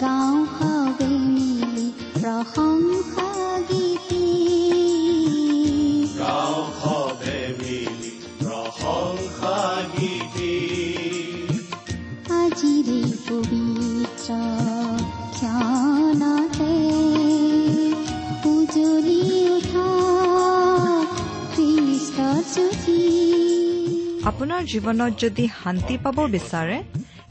গাওঁ সবে মিলি গীতি আজিৰে পবিত্ৰ ক্ষণতে উজলি উঠা আপোনাৰ জীৱনত যদি শান্তি পাব বিচাৰে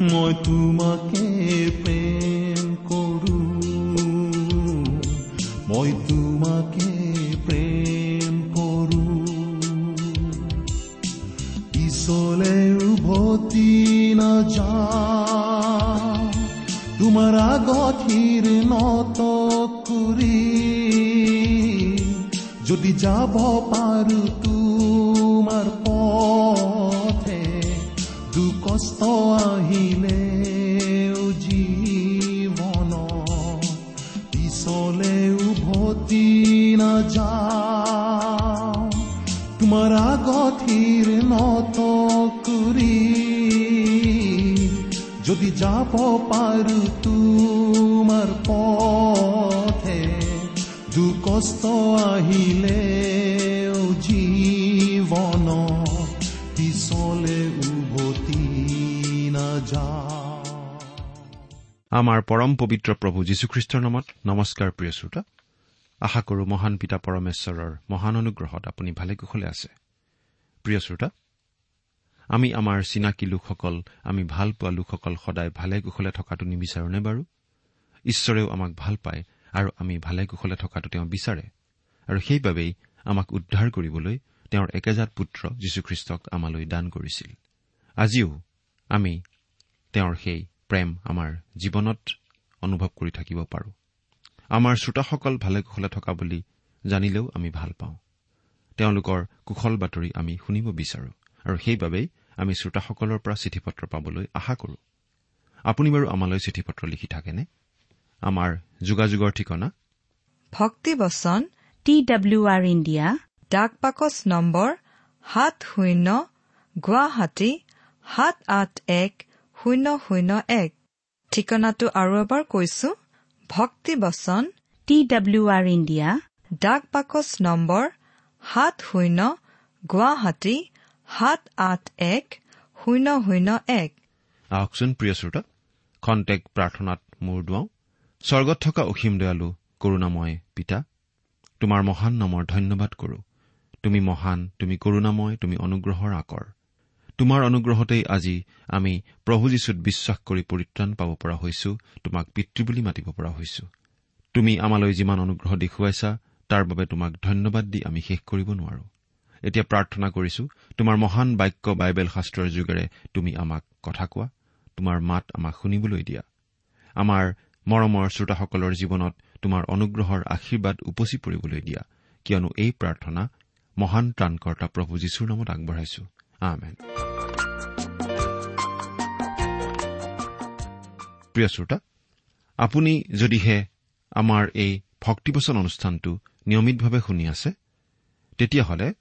মই তোমাকে প্ৰেম কৰো মই তোমাকে প্ৰেম কৰো পিছলে উভতি নাযাওঁ তোমাৰ আগঠিৰ নত কৰি যদি যাব পাৰো তোমাৰ পথে দুকষ্ট আহিলে যাব পাৰো তোমাৰ পথে দুকষ্ট আহিলে জীৱন পিছলে উভতি নাযাওঁ আমাৰ পৰম পবিত্ৰ প্ৰভু যীশুখ্ৰীষ্টৰ নামত নমস্কাৰ প্ৰিয় শ্ৰোতা। আশা কৰো মহান পিতা পৰমেশ্বৰৰ মহান অনুগ্ৰহত আপুনি ভালে কুশলে আছে। প্ৰিয় শ্ৰোতা আমি আমাৰ চিনাকি লোকসকল আমি ভাল পোৱা লোকসকল সদায় ভালে কুশলে থকাটো নিবিচাৰোনে বাৰু? ঈশ্বৰেও আমাক ভাল পায় আৰু আমি ভালে কুশলে থকাটো তেওঁ বিচাৰে। আৰু সেইবাবেই আমাক উদ্ধাৰ কৰিবলৈ তেওঁৰ একেজাত পুত্ৰ যীশুখ্ৰীষ্টক আমালৈ দান কৰিছিল। আজিও আমি তেওঁৰ সেই প্ৰেম আমাৰ জীৱনত অনুভৱ কৰি থাকিব পাৰো। আমাৰ শ্ৰোতাসকল ভালে কুশলে থকা বুলি জানিলেও আমি ভাল পাওঁ। তেওঁলোকৰ কুশল বাতৰি আমি শুনিব বিচাৰো। আৰু সেইবাবেই আমি শ্ৰোতাসকলৰ পৰা চিঠি পত্ৰ পাবলৈ আশা কৰো। আপুনি বাৰু আমালৈ চিঠি পত্ৰ লিখি থাকেনে? আমাৰ যোগাযোগৰ ঠিকনা? ভক্তিবচন টি ডাব্লিউ আৰ ইণ্ডিয়া ডাক বাকচ নম্বৰ সাত শূন্য গুৱাহাটী সাত আঠ এক শূন্য শূন্য এক। ঠিকনাটো আৰু এবাৰ কৈছো ভক্তিবচন টি ডাব্লিউ আৰ ইণ্ডিয়া ডাক বাকচ নম্বৰ সাত শূন্য গুৱাহাটী সাত আঠ এক শূন্য শূন্য এক। আহকচোন প্ৰিয় শ্ৰোতা খন্তেক প্ৰাৰ্থনাত মূৰ দুৱাওঁ। স্বৰ্গত থকা অসীম দয়ালু কৰুণাময় পিতা তোমাৰ মহান নামৰ ধন্যবাদ কৰো। তুমি মহান তুমি কৰুণাময় তুমি অনুগ্ৰহৰ আকৰ। তোমাৰ অনুগ্ৰহতেই আজি আমি প্ৰভু যীশুত বিশ্বাস কৰি পৰিত্ৰাণ পাব পৰা হৈছো তোমাক পিতৃ বুলি মাতিব পৰা হৈছো। তুমি আমালৈ যিমান অনুগ্ৰহ দেখুৱাইছা তাৰ বাবে তোমাক ধন্যবাদ দি আমি শেষ কৰিব নোৱাৰো। এতিয়া প্ৰাৰ্থনা কৰিছো তোমাৰ মহান বাক্য বাইবেল শাস্ত্ৰৰ যোগেৰে তুমি আমাক কথা কোৱা তোমাৰ মাত আমাক শুনিবলৈ দিয়া। আমাৰ মৰমৰ শ্ৰোতাসকলৰ জীৱনত তোমাৰ অনুগ্ৰহৰ আশীৰ্বাদ উপচি পৰিবলৈ দিয়া কিয়নো এই প্ৰাৰ্থনা মহান ত্ৰাণকৰ্তা প্ৰভু যীশুৰ নামত আগবঢ়াইছো। প্ৰিয় শ্ৰোতা আপুনি যদিহে আমাৰ এই ভক্তিবচন অনুষ্ঠানটো নিয়মিতভাৱে শুনি আছে তেতিয়াহ'লে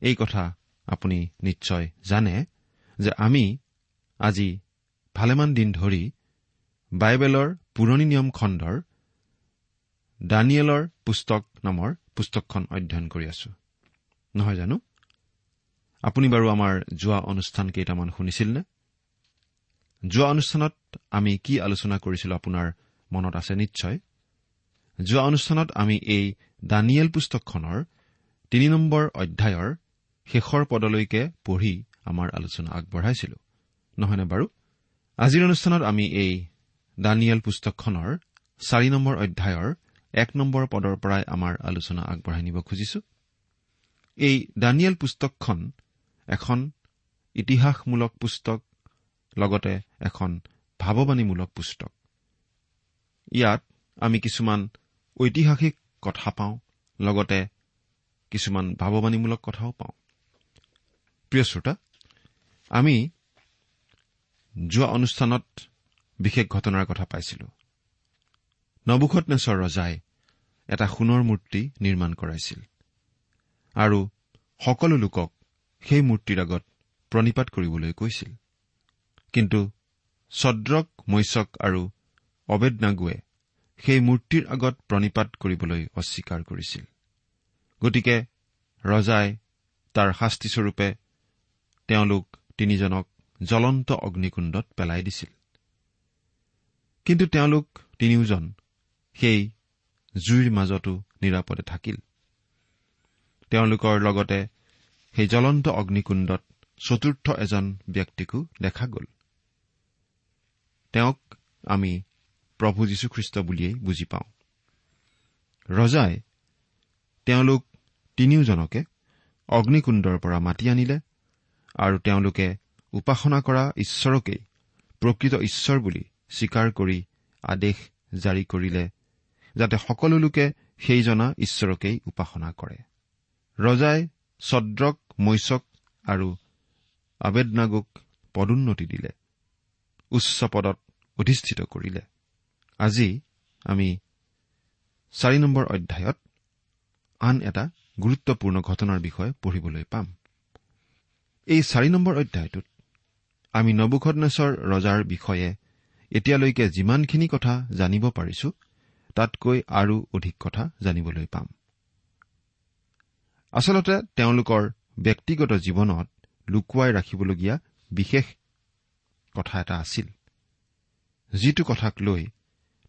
এই কথা আপুনি নিশ্চয় জানে যে আমি আজি ভালেমান দিন ধৰি বাইবেলৰ পুৰণি নিয়ম খণ্ডৰ দানিয়েলৰ পুস্তক নামৰ পুস্তকখন অধ্যয়ন কৰি আছো। নহয় জানো? আপুনি বাৰু আমাৰ যোৱা অনুষ্ঠান কেইটামান শুনিছিল নে যোৱা অনুষ্ঠানত আমি কি আলোচনা কৰিছিলো আপোনাৰ মনত আছে নিশ্চয়? যোৱা অনুষ্ঠানত আমি এই দানিয়েল পুস্তকখনৰ তিনি নম্বৰ অধ্যায়ৰ শেষৰ পদলৈকে পঢ়ি আমাৰ আলোচনা আগবঢ়াইছিলো। নহয়নে বাৰু? আজিৰ অনুষ্ঠানত আমি এই দানিয়েল পুস্তকখনৰ চাৰি নম্বৰ অধ্যায়ৰ এক নম্বৰ পদৰ পৰাই আমাৰ আলোচনা আগবঢ়াই নিব খুজিছো। এই দানিয়েল পুস্তকখন এখন ইতিহাসমূলক পুস্তক লগতে এখন ভাৱবাণীমূলক পুস্তক। ইয়াত আমি কিছুমান ঐতিহাসিক কথা পাওঁ লগতে কিছুমান ভাৱবাণীমূলক কথাও পাওঁ। প্ৰিয় শ্ৰোতা আমি যোৱা অনুষ্ঠানত বিশেষ ঘটনাৰ কথা পাইছিলো। নবুখত নেচৰ ৰজাই এটা সোণৰ মূৰ্তি নিৰ্মাণ কৰাইছিল আৰু সকলো লোকক সেই মূৰ্তিৰ আগত প্ৰণিপাত কৰিবলৈ কৈছিল। কিন্তু ছদ্ৰক মৈচক আৰু অবেদনাগুৱে সেই মূৰ্তিৰ আগত প্ৰণিপাত কৰিবলৈ অস্বীকাৰ কৰিছিল। গতিকে ৰজাই তাৰ শাস্তিস্বৰূপে তেওঁলোক তিনিজনক জ্বলন্ত অগ্নিকুণ্ডত পেলাই দিছিল। কিন্তু তেওঁলোক তিনিওজন সেই জুইৰ মাজতো নিৰাপদে থাকিল। তেওঁলোকৰ লগতে সেই জ্বলন্ত অগ্নিকুণ্ডত চতুৰ্থ এজন ব্যক্তিকো দেখা গ'ল। তেওঁক আমি প্ৰভু যীশুখ্ৰীষ্ট বুলিয়েই বুজি পাওঁ। ৰজাই তেওঁলোক তিনিওজনকে অগ্নিকুণ্ডৰ পৰা মাতি আনিলে আৰু তেওঁলোকে উপাসনা কৰা ঈশ্বৰকেই প্ৰকৃত ঈশ্বৰ বুলি স্বীকাৰ কৰি আদেশ জাৰি কৰিলে যাতে সকলো লোকে সেই জনা ঈশ্বৰকেই উপাসনা কৰে। ৰজাই ছদ্ৰক মৈচক আৰু আবেদনাগুক পদোন্নতি দিলে উচ্চ পদত অধিষ্ঠিত কৰিলে। আজি আমি চাৰি নম্বৰ অধ্যায়ত আন এটা গুৰুত্বপূৰ্ণ ঘটনাৰ বিষয়ে পঢ়িবলৈ পাম। এই চাৰি নম্বৰ অধ্যায়টোত আমি নবুখনেশ্বৰ ৰজাৰ বিষয়ে এতিয়ালৈকে যিমানখিনি কথা জানিব পাৰিছো তাতকৈ আৰু অধিক কথা জানিবলৈ পাম। আচলতে তেওঁলোকৰ ব্যক্তিগত জীৱনত লুকুৱাই ৰাখিবলগীয়া বিশেষ কথা এটা আছিল। যিটো কথাক লৈ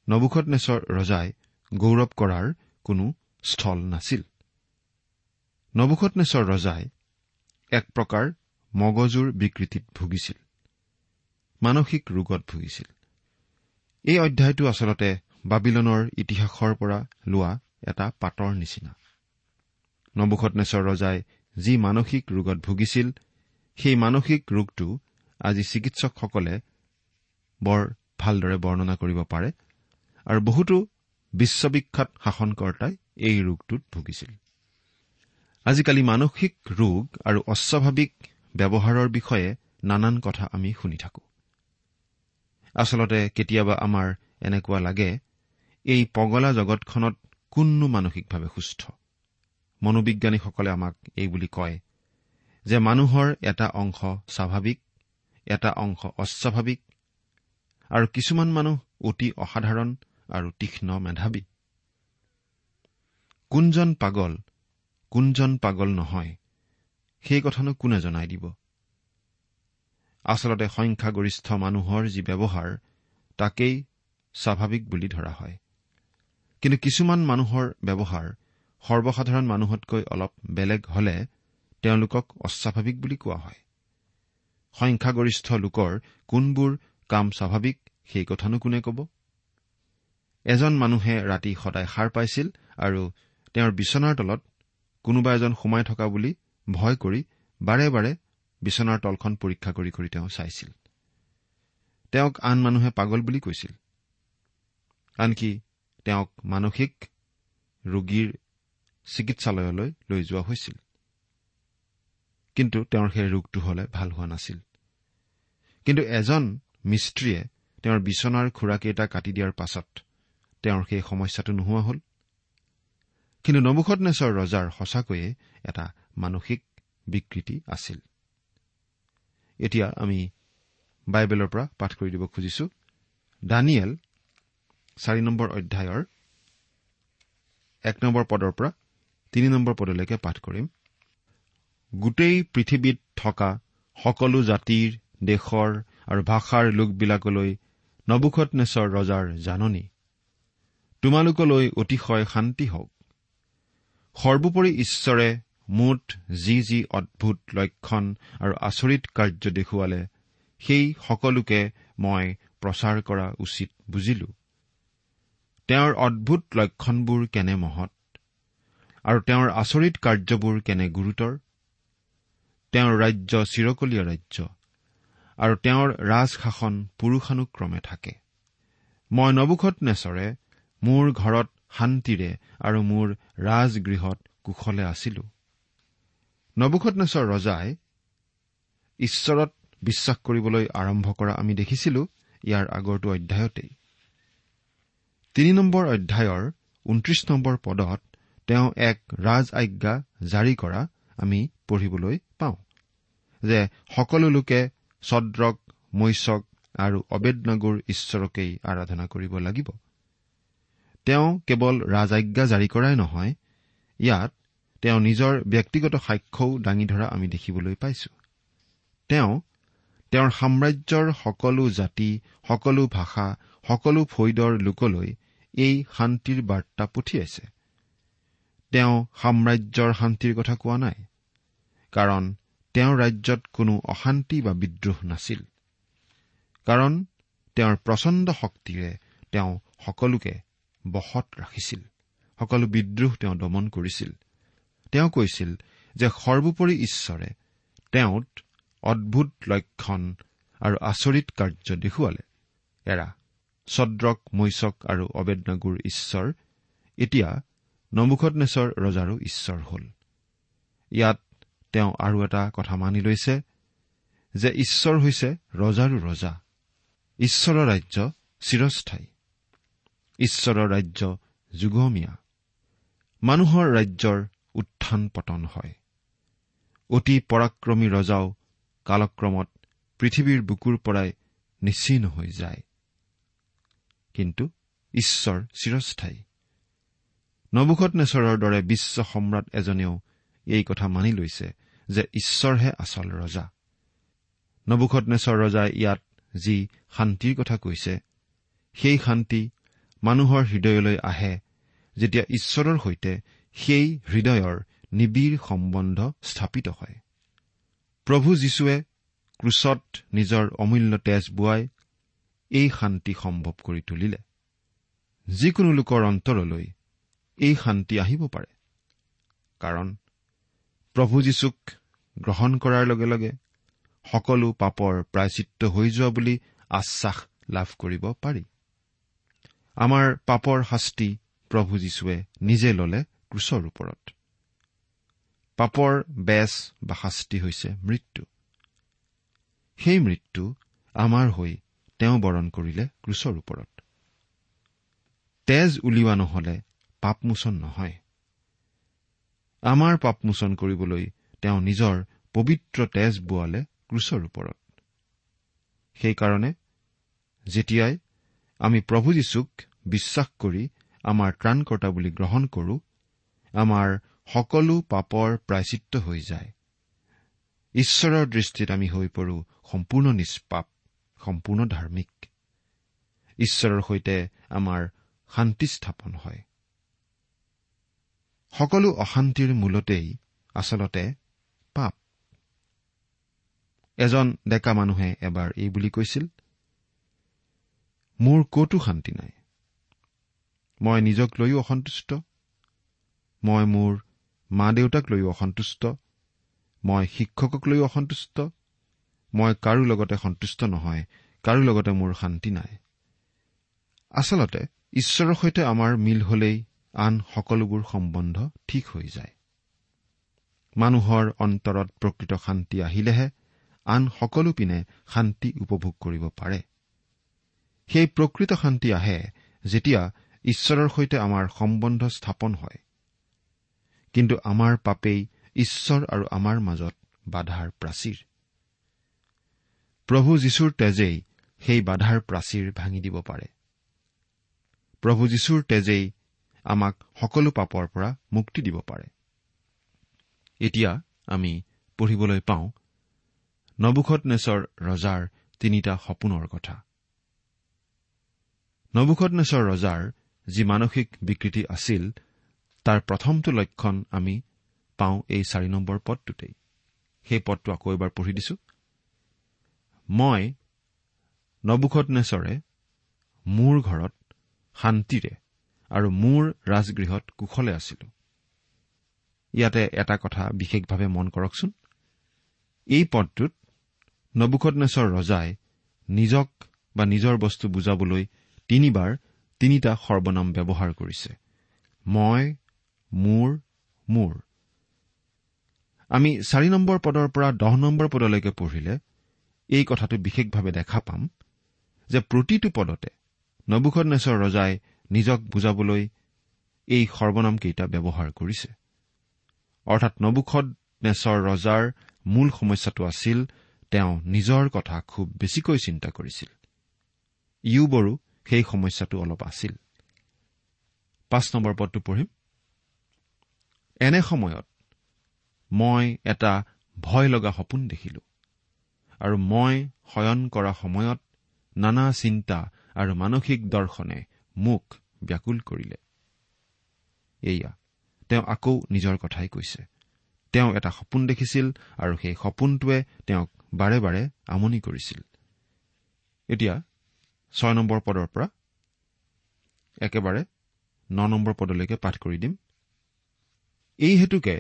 নবুখনেশ্বৰ ৰজাই গৌৰৱ কৰাৰ কোনো স্থল নাছিল। নবুখনেশ্বৰ ৰজাই এক প্ৰকাৰ মগজুৰ বিকৃতিত ভুগিছিল। মানসিক ৰোগত ভুগিছিল। এই অধ্যায়টো আচলতে বাবিলনৰ ইতিহাসৰ পৰা লোৱা এটা পাতৰ নিচিনা। নবুখনেশ্বৰ ৰজাই যি মানসিক ৰোগত ভুগিছিল সেই মানসিক ৰোগটো আজি চিকিৎসকসকলে বৰ ভালদৰে বৰ্ণনা কৰিব পাৰে আৰু বহুতো বিশ্ববিখ্যাত শাসনকৰ্তাই এই ৰোগটোত ভুগিছিল। আজিকালি মানসিক ৰোগ আৰু অস্বাভাৱিক ব্যৱহাৰৰ বিষয়ে নানান কথা আমি শুনি থাকো। আচলতে কেতিয়াবা আমাৰ এনেকুৱা লাগে এই পগলা জগতখনত কোননো মানসিকভাৱে সুস্থ। মনোবিজ্ঞানীসকলে আমাক এই বুলি কয় যে মানুহৰ এটা অংশ স্বাভাৱিক এটা অংশ অস্বাভাৱিক আৰু কিছুমান মানুহ অতি অসাধাৰণ আৰু তীক্ষ্ণ মেধাৱী। কোনজন পাগল কোনজন পাগল নহয় সেই কথানো কোনে জনাই দিব? আচলতে সংখ্যাগৰিষ্ঠ মানুহৰ যি ব্যৱহাৰ তাকেই স্বাভাৱিক বুলি ধৰা হয়। কিন্তু কিছুমান মানুহৰ ব্যৱহাৰ সৰ্বসাধাৰণ মানুহতকৈ অলপ বেলেগ হলে তেওঁলোকক অস্বাভাৱিক বুলি কোৱা হয়। সংখ্যাগৰিষ্ঠ লোকৰ কোনবোৰ কাম স্বাভাৱিক সেই কথানো কোনে কব? এজন মানুহে ৰাতি সদায় সাৰ পাইছিল আৰু তেওঁৰ বিচনাৰ তলত কোনোবা এজন সোমাই থকা বুলি ভয় কৰি বাৰে বাৰে বিচনাৰ তলখন পৰীক্ষা কৰি কৰি তেওঁ চাইছিল। তেওঁক আন মানুহে পাগল বুলি কৈছিল। আনকি তেওঁক মানসিক ৰোগীৰ চিকিৎসালয়লৈ লৈ যোৱা হৈছিল। কিন্তু তেওঁৰ সেই ৰোগটো হলে ভাল হোৱা নাছিল। কিন্তু এজন মিস্ত্ৰীয়ে তেওঁৰ বিচনাৰ খুৰাকেইটা কাটি দিয়াৰ পাছত তেওঁৰ সেই সমস্যাটো নোহোৱা হল। কিন্তু নবুখনেশ্বৰ ৰজাৰ সঁচাকৈয়ে এটা মানসিক বিকৃতি আছিল। এতিয়া আমি বাইবেলৰ পৰা পাঠ কৰি দিব খুজিছো। দানিয়েল চাৰি নম্বৰ অধ্যায়ৰ এক নম্বৰ পদৰ পৰা তিনি নম্বৰ পদলৈকে পাঠ কৰিম। গোটেই পৃথিৱীত থকা সকলো জাতিৰ দেশৰ আৰু ভাষাৰ লোকবিলাকলৈ নবুখনেশ্বৰ ৰজাৰ জাননী। তোমালোকলৈ অতিশয় শান্তি হওক। সৰ্বোপৰি ঈশ্বৰে মুঠ যি যি অদ্ভুত লক্ষণ আৰু আচৰিত কাৰ্য দেখুৱালে সেই সকলোকে মই প্ৰচাৰ কৰা উচিত বুজিলো। তেওঁৰ অদ্ভুত লক্ষণবোৰ কেনে মহৎ? আৰু তেওঁৰ আচৰিত কাৰ্যবোৰ কেনে গুৰুতৰ? তেওঁৰ ৰাজ্য চিৰকলীয়া ৰাজ্য আৰু তেওঁৰ ৰাজশাসন পুৰুষানুক্ৰমে থাকে। মই নবুখত নেচৰে মোৰ ঘৰত শান্তিৰে আৰু মোৰ ৰাজগৃহত কুশলে আছিলো। নবুখনেশ্বৰ ৰজাই ঈশ্বৰত বিশ্বাস কৰিবলৈ আৰম্ভ কৰা আমি দেখিছিলো ইয়াৰ আগৰটো অধ্যায়তেই। তিনি নম্বৰ অধ্যায়ৰ ঊনত্ৰিশ নম্বৰ পদত তেওঁ এক ৰাজ আজ্ঞা জাৰি কৰা আমি পঢ়িবলৈ পাওঁ যে সকলো লোকে ছদ্ৰক মৈচক আৰু অবেদনগুৰ ঈশ্বৰকেই আৰাধনা কৰিব লাগিব। তেওঁ কেৱল ৰাজ আজ্ঞা জাৰি কৰাই নহয় ইয়াত তেওঁ নিজৰ ব্যক্তিগত সাক্ষ্যও দাঙি ধৰা আমি দেখিবলৈ পাইছো। তেওঁ তেওঁৰ সাম্ৰাজ্যৰ সকলো জাতি সকলো ভাষা সকলো ফৈদৰ লোকলৈ এই শান্তিৰ বাৰ্তা পঠিয়াইছে। তেওঁ সাম্ৰাজ্যৰ শান্তিৰ কথা কোৱা নাই কাৰণ তেওঁৰ ৰাজ্যত কোনো অশান্তি বা বিদ্ৰোহ নাছিল। কাৰণ তেওঁৰ প্ৰচণ্ড শক্তিৰে তেওঁ সকলোকে বশত ৰাখিছিল সকলো বিদ্ৰোহ তেওঁ দমন কৰিছিল। তেওঁ কৈছিল যে সৰ্বোপৰি ঈশ্বৰে তেওঁত অদ্ভুত লক্ষণ আৰু আচৰিত কাৰ্য দেখুৱালে। এৰা ছদ্ৰক মৈচক আৰু অবেদনাগুৰ ঈশ্বৰ এতিয়া নমুখনেশ্বৰ ৰজাৰো ঈশ্বৰ হ'ল। ইয়াত তেওঁ আৰু এটা কথা মানি লৈছে যে ঈশ্বৰ হৈছে ৰজাৰো ৰজা। ঈশ্বৰৰ ৰাজ্য চিৰস্থায়ী। ঈশ্বৰৰ ৰাজ্য যুগমীয়া। মানুহৰ ৰাজ্যৰ উত্থান পতন হয়। অতি পৰাক্ৰমী ৰজাও কালক্ৰমত পৃথিৱীৰ বুকুৰ পৰাই নিশ্চিহ্ন হৈ যায়। কিন্তু ঈশ্বৰ চিৰস্থায়ী। নবুখনেশ্বৰৰ দৰে বিশ্ব সম্ৰাট এজনেও এই কথা মানি লৈছে যে ঈশ্বৰহে আচল ৰজা। নবুখনেশ্বৰ ৰজাই ইয়াত যি শান্তিৰ কথা কৈছে সেই শান্তি মানুহৰ হৃদয়লৈ আহে যেতিয়া ঈশ্বৰৰ সৈতে সেই হৃদয়ৰ নিবিড় সম্বন্ধ স্থাপিত হয়। প্ৰভু যীশুৱে ক্ৰুচত নিজৰ অমূল্য তেজ বোৱাই এই শান্তি সম্ভৱ কৰি তুলিলে। যিকোনো লোকৰ অন্তৰলৈ এই শান্তি আহিব পাৰে। কাৰণ প্ৰভু যীশুক গ্ৰহণ কৰাৰ লগে লগে সকলো পাপৰ প্ৰায়চিত্ৰ হৈ যোৱা বুলি আশ্বাস লাভ কৰিব পাৰি। আমাৰ পাপৰ শাস্তি প্ৰভু যীশুৱে নিজে ললে ক্ৰুচৰ ওপৰত। পাপৰ বেচ বা শাস্তি হৈছে মৃত্যু। সেই মৃত্যু আমাৰ হৈ তেওঁ বৰণ কৰিলে ক্ৰুচৰ ওপৰত। তেজ উলিওৱা নহলে পাপমোচন নহয়। আমাৰ পাপমোচন কৰিবলৈ তেওঁ নিজৰ পবিত্ৰ তেজ বোৱালে ক্ৰুচৰ ওপৰত। সেইকাৰণে যেতিয়াই আমি প্ৰভু যীশুক বিশ্বাস কৰি আমাৰ ত্ৰাণকৰ্তা বুলি গ্ৰহণ কৰো আমাৰ সকলো পাপৰ প্ৰায়চিত্ৰ হৈ যায়। ঈশ্বৰৰ দৃষ্টিত আমি হৈ পৰো সম্পূৰ্ণ নিষ্পাপ সম্পূৰ্ণ ধাৰ্মিক। ঈশ্বৰৰ সৈতে আমাৰ শান্তি স্থাপন হয়। সকলো অশান্তিৰ মূলতেই আচলতে পাপ। এজন ডেকা মানুহে এবাৰ এই বুলি কৈছিল মোৰ কতো শান্তি নাই। মই নিজক লৈও অসন্তুষ্ট। মই মোৰ মা দেউতাক লৈও অসন্তুষ্ট মই শিক্ষকক লৈও অসন্তুষ্ট মই কাৰো লগতে সন্তুষ্ট নহয় কাৰো লগতে মোৰ শান্তি নাই। আচলতে ঈশ্বৰৰ সৈতে আমাৰ মিল হলেই আন সকলোবোৰ সম্বন্ধ ঠিক হৈ যায়। মানুহৰ অন্তৰত প্ৰকৃত শান্তি আহিলেহে আন সকলো পিনে শান্তি উপভোগ কৰিব পাৰে। সেই প্ৰকৃত শান্তি আহে যেতিয়া ঈশ্বৰৰ সৈতে আমাৰ সম্বন্ধ স্থাপন হয়। কিন্তু আমাৰ পাপেই ঈশ্বৰ আৰু আমাৰ মাজত বাধাৰ প্ৰাচীৰ। প্ৰভু যীশুৰ তেজেই সেই বাধাৰ প্ৰাচীৰ ভাঙি দিব পাৰে। প্ৰভু যীশুৰ তেজেই আমাক সকলো পাপৰ পৰা মুক্তি দিব পাৰে। এতিয়া আমি পঢ়িবলৈ পাওঁ নবুখত নেচৰ ৰজাৰ তিনিটা সপোনৰ কথা। নবুখত নেচৰ ৰজাৰ যি মানসিক বিকৃতি আছিল তাৰ প্ৰথমটো লক্ষণ আমি পাওঁ এই চাৰি নম্বৰ পদটোতেই। সেই পদটো আকৌ এবাৰ পঢ়ি দিছো। মই নবুখত নেচৰে মোৰ ঘৰত শান্তিৰে আৰু মোৰ ৰাজগৃহত কুশলে আছিলো। ইয়াতে এটা কথা বিশেষভাৱে মন কৰকচোন। এই পদটোত নবুখনেশ্বৰ ৰজাই নিজক বা নিজৰ বস্তু বুজাবলৈ তিনিবাৰ তিনিটা সৰ্বনাম ব্যৱহাৰ কৰিছে। মই মোৰ মোৰ। আমি চাৰি নম্বৰ পদৰ পৰা দহ নম্বৰ পদলৈকে পঢ়িলে এই কথাটো বিশেষভাৱে দেখা পাম যে প্ৰতিটো পদতে নবুখনেশ্বৰ ৰজাই নিজক বুজাবলৈ এই সৰ্বনামকেইটা ব্যৱহাৰ কৰিছে। অৰ্থাৎ নবুখত নেচৰ ৰজাৰ মূল সমস্যাটো আছিল তেওঁ নিজৰ কথা খুব বেছিকৈ চিন্তা কৰিছিল। ইউবৰো সেই সমস্যাটো অলপ আছিল। পাঁচ নম্বৰ পদটো পঢ়িম। এনে সময়ত মই এটা ভয় লগা সপোন দেখিলো আৰু মই শয়ন কৰা সময়ত নানা চিন্তা আৰু মানসিক দৰ্শনে মোক ব্যাকুল কৰিলে। এয়া তেওঁ আকৌ নিজৰ কথাই কৈছে। তেওঁ এটা সপোন দেখিছিল আৰু সেই সপোনটোৱে তেওঁক বাৰে বাৰে আমনি কৰিছিল। এতিয়া ছয় নম্বৰ পদৰ পৰা একেবাৰে ন নম্বৰ পদলৈকে পাঠ কৰি দিম। এই হেতুকে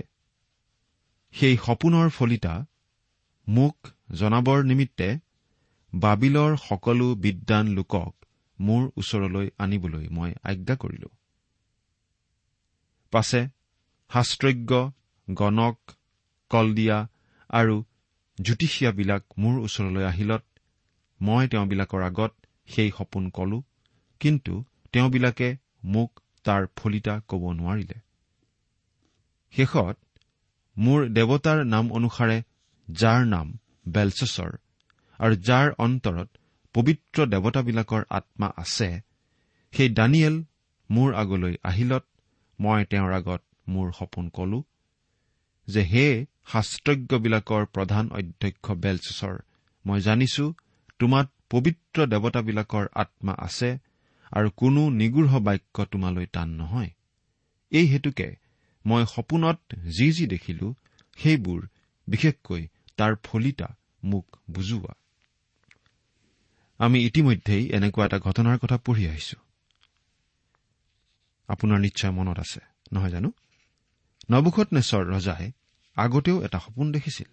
সেই সপোনৰ ফলিতা মোক জনাবৰ নিমিত্তে বাবিলৰ সকলো বিদ্বান লোকক মোৰ ওচৰলৈ আনিবলৈ মই আজ্ঞা কৰিলো। পাছে শাস্ত্ৰজ্ঞ গণক কলদিয়া আৰু জ্যোতিষীয়াবিলাক মোৰ ওচৰলৈ আহিলত মই তেওঁবিলাকৰ আগত সেই সপোন কলো কিন্তু তেওঁবিলাকে মোক তাৰ ফলিতা কব নোৱাৰিলে। শেষত মোৰ দেৱতাৰ নাম অনুসাৰে যাৰ নাম বেলচেছৰ আৰু যাৰ অন্তৰত পবিত্ৰ দেৱতাবিলাকৰ আত্মা আছে সেই দানিয়েল মোৰ আগলৈ আহিলত মই তেওঁৰ আগত মোৰ সপোন কলো যে হে শাস্ত্ৰজ্ঞবিলাকৰ প্ৰধান অধ্যক্ষ বেলচেছৰ মই জানিছো তোমাত পবিত্ৰ দেৱতাবিলাকৰ আত্মা আছে আৰু কোনো নিগৃঢ় বাক্য তোমালৈ টান নহয়। এই হেতুকে মই সপোনত যি যি দেখিলো সেইবোৰ বিশেষকৈ তাৰ ফলিতা মোক বুজোৱা। আমি ইতিমধ্যেই এনেকুৱা এটা ঘটনাৰ কথা পঢ়ি আহিছো। আপোনাৰ নিশ্চয় মনত আছে নহয় জানো? নবুখত নেচৰ ৰজাই আগতেও এটা সপোন দেখিছিল।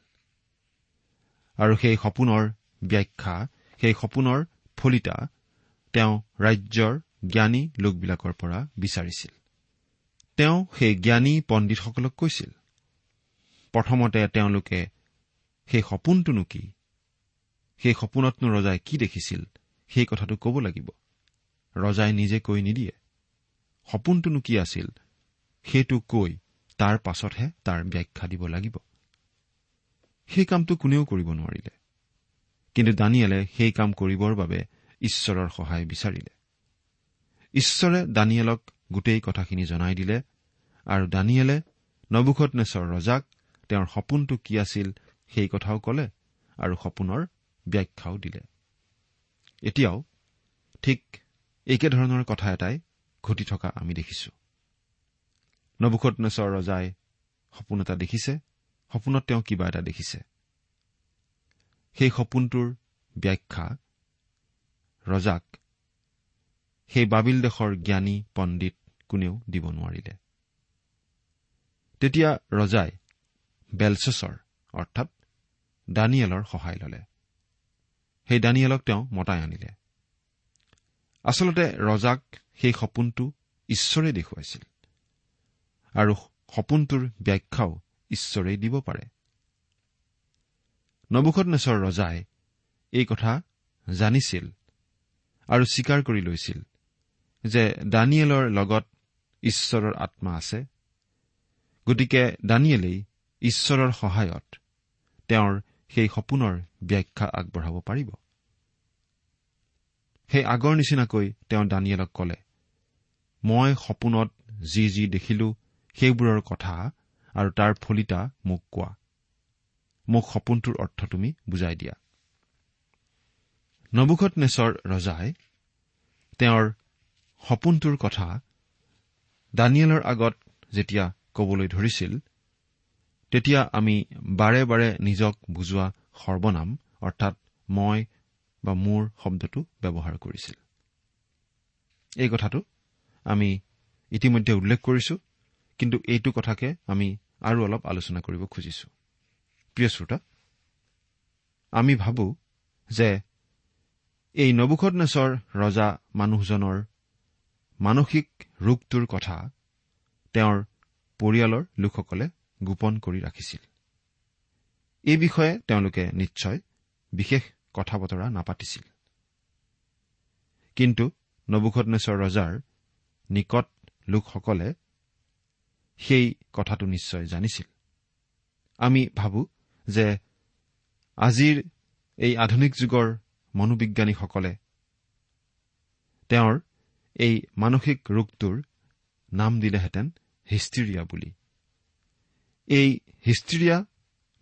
আৰু সেই সপোনৰ ব্যাখ্যা সেই সপোনৰ ফলিতা তেওঁ ৰাজ্যৰ জ্ঞানী লোকবিলাকৰ পৰা বিচাৰিছিল। তেওঁ সেই জ্ঞানী পণ্ডিতসকলক কৈছিল। প্ৰথমতে তেওঁলোকে সেই সপোনটোনো কি? সেই সপোনতনো ৰজাই কি দেখিছিল? সেই কথাটো ক'ব লাগিব। ৰজাই নিজে কৈ নিদিয়ে। সপোনটোনো কি আছিল? সেইটো কৈ তাৰ পাছতহে তাৰ ব্যাখ্যা দিব লাগিব। সেই কামটো কোনেও কৰিব নোৱাৰিলে। কিন্তু দানিয়েলে সেই কাম কৰিবৰ বাবে ঈশ্বৰৰ সহায় বিচাৰিলে। ঈশ্বৰে দানিয়েলক গোটেই কথাখিনি জনাই দিলে আৰু দানিয়েলে নবুখত নেচৰ ৰজাক তেওঁৰ সপোনটো কি আছিল সেই কথাও কলে আৰু সপোনৰ ব্যাখ্যাও দিলে। এতিয়াও ঠিক একেধৰণৰ কথা এটাই ঘটি থকা আমি দেখিছো। নবুখত নেচৰ ৰজাই সপোন এটা দেখিছে সপোনত তেওঁ কিবা এটা দেখিছে। সেই সপোনটোৰ ব্যাখ্যা ৰজাক সেই বাবিল দেশৰ জ্ঞানী পণ্ডিত কোনেও দিব নোৱাৰিলে। তেতিয়া ৰজাই বেলচেছৰ অৰ্থাৎ দানিয়েলৰ সহায় ললে। সেই দানিয়েলক তেওঁ মতাই আনিলে। আচলতে ৰজাক সেই সপোনটো ঈশ্বৰে দেখুৱাইছিল। আৰু সপোনটোৰ ব্যাখ্যাও ঈশ্বৰেই দিব পাৰে। নবুখত নেচৰ ৰজাই এই কথা জানিছিল আৰু স্বীকাৰ কৰি লৈছিল। যে দানিয়েলৰ লগত ঈশ্বৰৰ আত্মা আছে গতিকে দানিয়েলেই ঈশ্বৰৰ সহায়ত তেওঁৰ সেই সপোনৰ ব্যাখ্যা আগবঢ়াব পাৰিব। সেই আগৰ নিচিনাকৈ তেওঁ দানিয়েলক কলে মই সপোনত যি যি দেখিলো সেইবোৰৰ কথা আৰু তাৰ ফলিতা মোক কোৱা। মোক সপোনটোৰ অৰ্থ তুমি বুজাই দিয়া। নবুখত নেচৰ ৰজাই তেওঁৰ সপোনটোৰ কথা দানিয়েলৰ আগত যেতিয়া কবলৈ ধৰিছিল তেতিয়া আমি বাৰে বাৰে নিজক বুজোৱা সৰ্বনাম অৰ্থাৎ মই বা মোৰ শব্দটো ব্যৱহাৰ কৰিছিল। এই কথাটো আমি ইতিমধ্যে উল্লেখ কৰিছো কিন্তু এইটো কথাকে আমি আৰু অলপ আলোচনা কৰিব খুজিছো। প্ৰিয় শ্ৰোতা আমি ভাবো যে এই নবুখনেশ্বৰ ৰজা মানুহজনৰ মানসিক ৰোগটোৰ কথা তেওঁৰ পৰিয়ালৰ লোকসকলে গোপন কৰি ৰাখিছিল। এই বিষয়ে তেওঁলোকে নিশ্চয় বিশেষ কথা বতৰা নাপাতিছিল। কিন্তু নবুখনেশ্বৰ ৰজাৰ নিকট লোকসকলে সেই কথাটো নিশ্চয় জানিছিল। আমি ভাবো যে আজিৰ এই আধুনিক যুগৰ মনোবিজ্ঞানীসকলে তেওঁৰ এই মানসিক ৰোগটোৰ নাম দিলেহেঁতেন হিষ্টিৰিয়া বুলি। এই হিষ্ট্ৰিয়া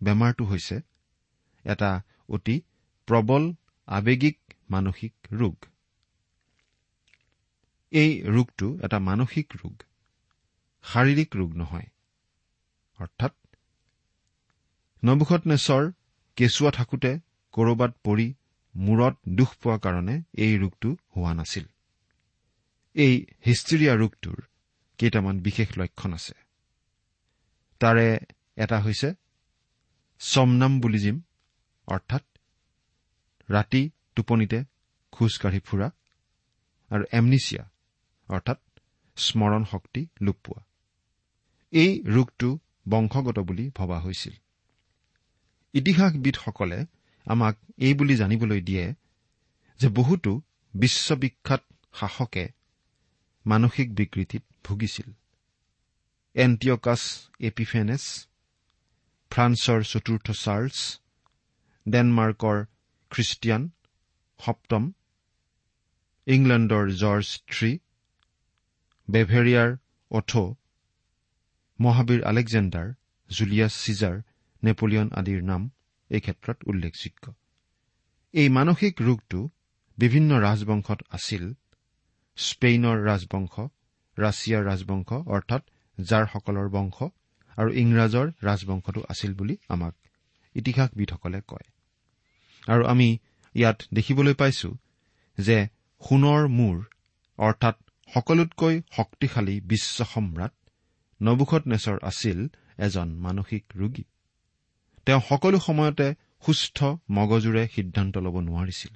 বেমাৰটো হৈছে এটা অতি প্ৰবল আৱেগিক মানসিক ৰোগ। এই ৰোগটো এটা মানসিক ৰোগ শাৰীৰিক ৰোগ নহয়। অৰ্থাৎ নবুখনেশ্বৰ কেঁচুৱা থাকোঁতে কৰবাত পৰি মূৰত দুখ পোৱা কাৰণে এই ৰোগটো হোৱা নাছিল। এই হিষ্ট্ৰিয়া ৰোগটোৰ কেইটামান বিশেষ লক্ষণ আছে। তাৰে এটা হৈছে চমনাম অৰ্থাৎ ৰাতি টোপনিতে খোজকাঢ়ি ফুৰা আৰু এমনিচিয়া অৰ্থাৎ স্মৰণ শক্তি লোপ পোৱা। এই ৰোগটো বংশগত বুলি ভবা হৈছিল। ইতিহাসবিদসকলে আমাক এই বুলি জানিবলৈ দিয়ে যে বহুতো বিশ্ববিখ্যাত শাসকে মানসিক বিকৃতিত ভুগিছিল। এণ্টিঅকাছ এপিফেনেছ ফ্ৰান্সৰ চতুৰ্থ চাৰ্লছ ডেনমাৰ্কৰ খ্ৰীষ্টিয়ান সপ্তম ইংলেণ্ডৰ জৰ্জ থ্ৰী বেভেৰিয়াৰ অথো মহাবীৰ আলেকজেণ্ডাৰ জুলিয়াছ চিজাৰ নেপলিয়ন আদিৰ নাম এই ক্ষেত্ৰত উল্লেখযোগ্য। এই মানসিক ৰোগটো বিভিন্ন ৰাজবংশত আছিল। স্পেইনৰ ৰাজবংশ ৰাছিয়াৰ ৰাজবংশ অৰ্থাৎ জাৰসকলৰ বংশ আৰু ইংৰাজৰ ৰাজবংশটো আছিল বুলি আমাক ইতিহাসবিদসকলে কয়। আৰু আমি ইয়াত দেখিবলৈ পাইছো যে সোণৰ মূৰ অৰ্থাৎ সকলোতকৈ শক্তিশালী বিশ্ব সম্ৰাট নবুখত নেচৰ আছিল এজন মানসিক ৰোগী। তেওঁ সকলো সময়তে সুস্থ মগজুৰে সিদ্ধান্ত ল'ব নোৱাৰিছিল।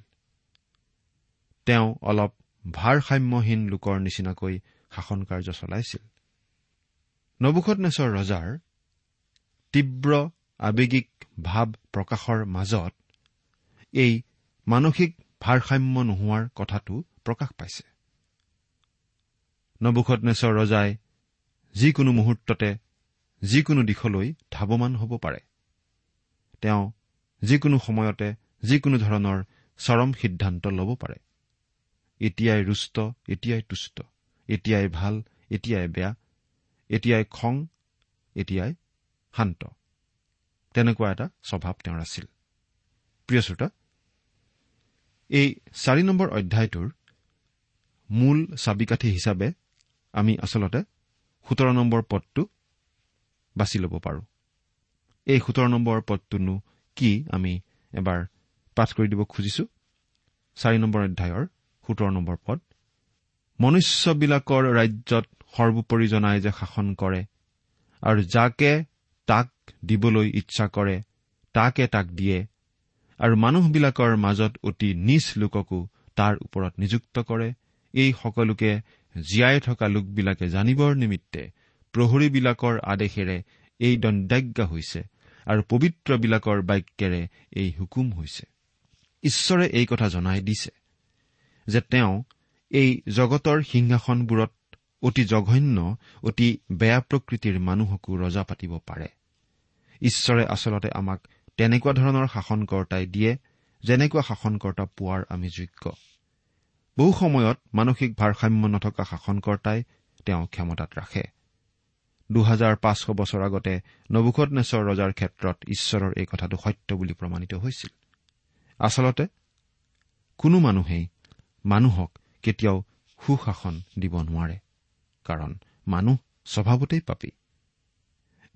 তেওঁ অলপ ভাৰসাম্যহীন লোকৰ নিচিনাকৈ শাসন কাৰ্য চলাইছিল। নবুখত নেচৰ ৰজাৰ তীব্ৰ আৱেগিক ভাৱ প্ৰকাশৰ মাজত এই মানসিক ভাৰসাম্য নোহোৱাৰ কথাটো প্ৰকাশ পাইছে। নবুখত নেচৰ ৰজাই যিকোনো মুহূৰ্ততে যিকোনো দিশলৈ ধাৱমান হ'ব পাৰে। তেওঁ যিকোনো সময়তে যিকোনো ধৰণৰ চৰম সিদ্ধান্ত ল'ব পাৰে। এতিয়াই ৰুষ্ট এতিয়াই তুষ্ট। এতিয়াই ভাল এতিয়াই বেয়া। এতিয়াই খং এতিয়াই শান্ত। তেনেকুৱা এটা স্বভাৱ তেওঁৰ আছিল। প্ৰিয় শ্ৰোতা এই চাৰি নম্বৰ অধ্যায়টোৰ মূল চাবিকাঠি হিচাপে আমি আচলতে সোতৰ নম্বৰ পদটো বাছি ল'ব পাৰোঁ। এই সোতৰ নম্বৰ পদটোনো কি আমি এবাৰ পাঠ কৰি দিব খুজিছো? চাৰি নম্বৰ অধ্যায়ৰ সোতৰ নম্বৰ পদ। মনুষ্যবিলাকৰ ৰাজ্যত সৰ্বোপৰি জনাই যে শাসন কৰে আৰু যাকে তাক দিবলৈ ইচ্ছা কৰে তাকে তাক দিয়ে আৰু মানুহবিলাকৰ মাজত অতি নিজ লোককো তাৰ ওপৰত নিযুক্ত কৰে। এই সকলোকে জীয়াই থকা লোকবিলাকে জানিবৰ নিমিত্তে প্ৰহৰীবিলাকৰ আদেশেৰে এই দণ্ডাজ্ঞা হৈছে আৰু পবিত্ৰবিলাকৰ বাক্যেৰে এই হুকুম হৈছে। ঈশ্বৰে এই কথা জনাই দিছে। যে তেওঁ এই জগতৰ সিংহাসনবোৰত অতি জঘন্য অতি বেয়া প্ৰকৃতিৰ মানুহকো ৰজা পাতিব পাৰে। ঈশ্বৰে আচলতে আমাক তেনেকুৱা ধৰণৰ শাসনকৰ্তাই দিয়ে যেনেকুৱা শাসনকৰ্তা পোৱাৰ আমি যোগ্য। বহু সময়ত মানসিক ভাৰসাম্য নথকা শাসনকৰ্তাই তেওঁ ক্ষমতাত ৰাখে। দুহাজাৰ পাঁচশ বছৰ আগতে নবুখত নেচৰ ৰজাৰ ক্ষেত্ৰত ঈশ্বৰৰ এই কথাটো সত্য বুলি প্ৰমাণিত হৈছিল। আচলতে কোনো মানুহেই মানুহক কেতিয়াও সুশাসন দিব নোৱাৰে কাৰণ মানুহ স্বভাৱতেই পাপী।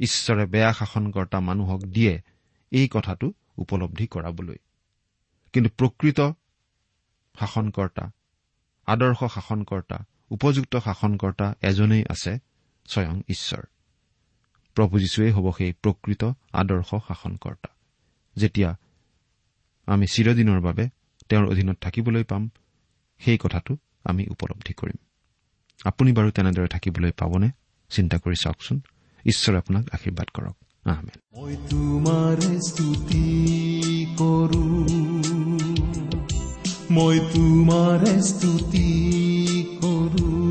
ঈশ্বৰে বেয়া শাসনকৰ্তা মানুহক দিয়ে এই কথাটো উপলব্ধি কৰাবলৈ। কিন্তু প্ৰকৃত শাসনকৰ্তা আদৰ্শ শাসনকৰ্তা উপযুক্ত শাসনকৰ্তা এজনেই আছে স্বয়ং ঈশ্বৰ। প্ৰভু যীশুৱেই হ'ব সেই প্ৰকৃত আদৰ্শ শাসনকৰ্তা। যেতিয়া আমি চিৰদিনৰ বাবে তেওঁৰ অধীনত থাকিবলৈ পাম সেই কথাটো আমি উপলব্ধি কৰিম। আপুনি বাৰু তেনেদৰে থাকিবলৈ পাবনে? চিন্তা কৰি চাওকচোন। ঈশ্বৰে আপোনাক আশীৰ্বাদ কৰক। মই তোমাৰে স্তুতি কৰো। মই তোমাৰে স্তুতি কৰো।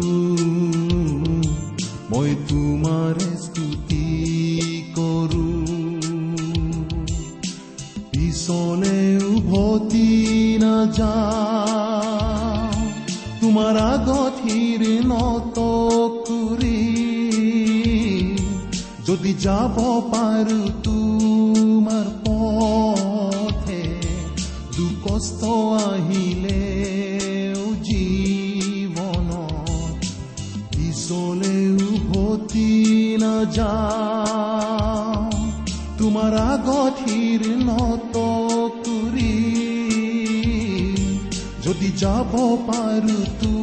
মই তোমাৰে স্তুতি কৰো। পিছলে উভতি নাযা তোমাৰ আগত হিৰ নত কৰি যদি যাব পাৰো তোমাৰ পথে দুকষ্ট আহিলে জীৱন পিছলে উভতি নাযা তোমাৰ হিৰ নত যাব পাৰো তোমাৰ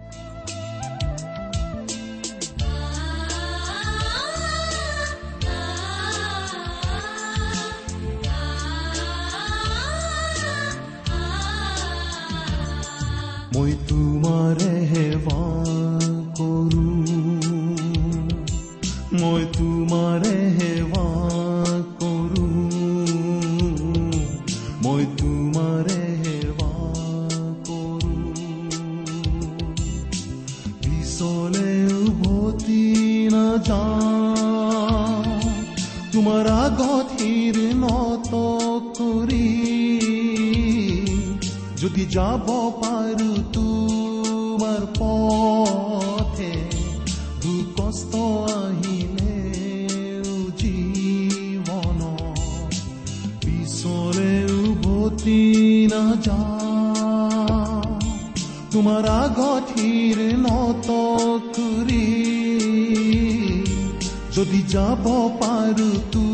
মই তোমাৰে সেৱা কৰো। মই তোমাৰে সেৱা কৰো। মই তোমাৰে সেৱা কৰো। পিছলে উভতি নাযা। তোমাৰ আগত হিৰ নত কৰি যদি যাব পাৰো তোমাৰ আগঠিৰ নত কৰি যদি যাব পাৰো তোমাৰ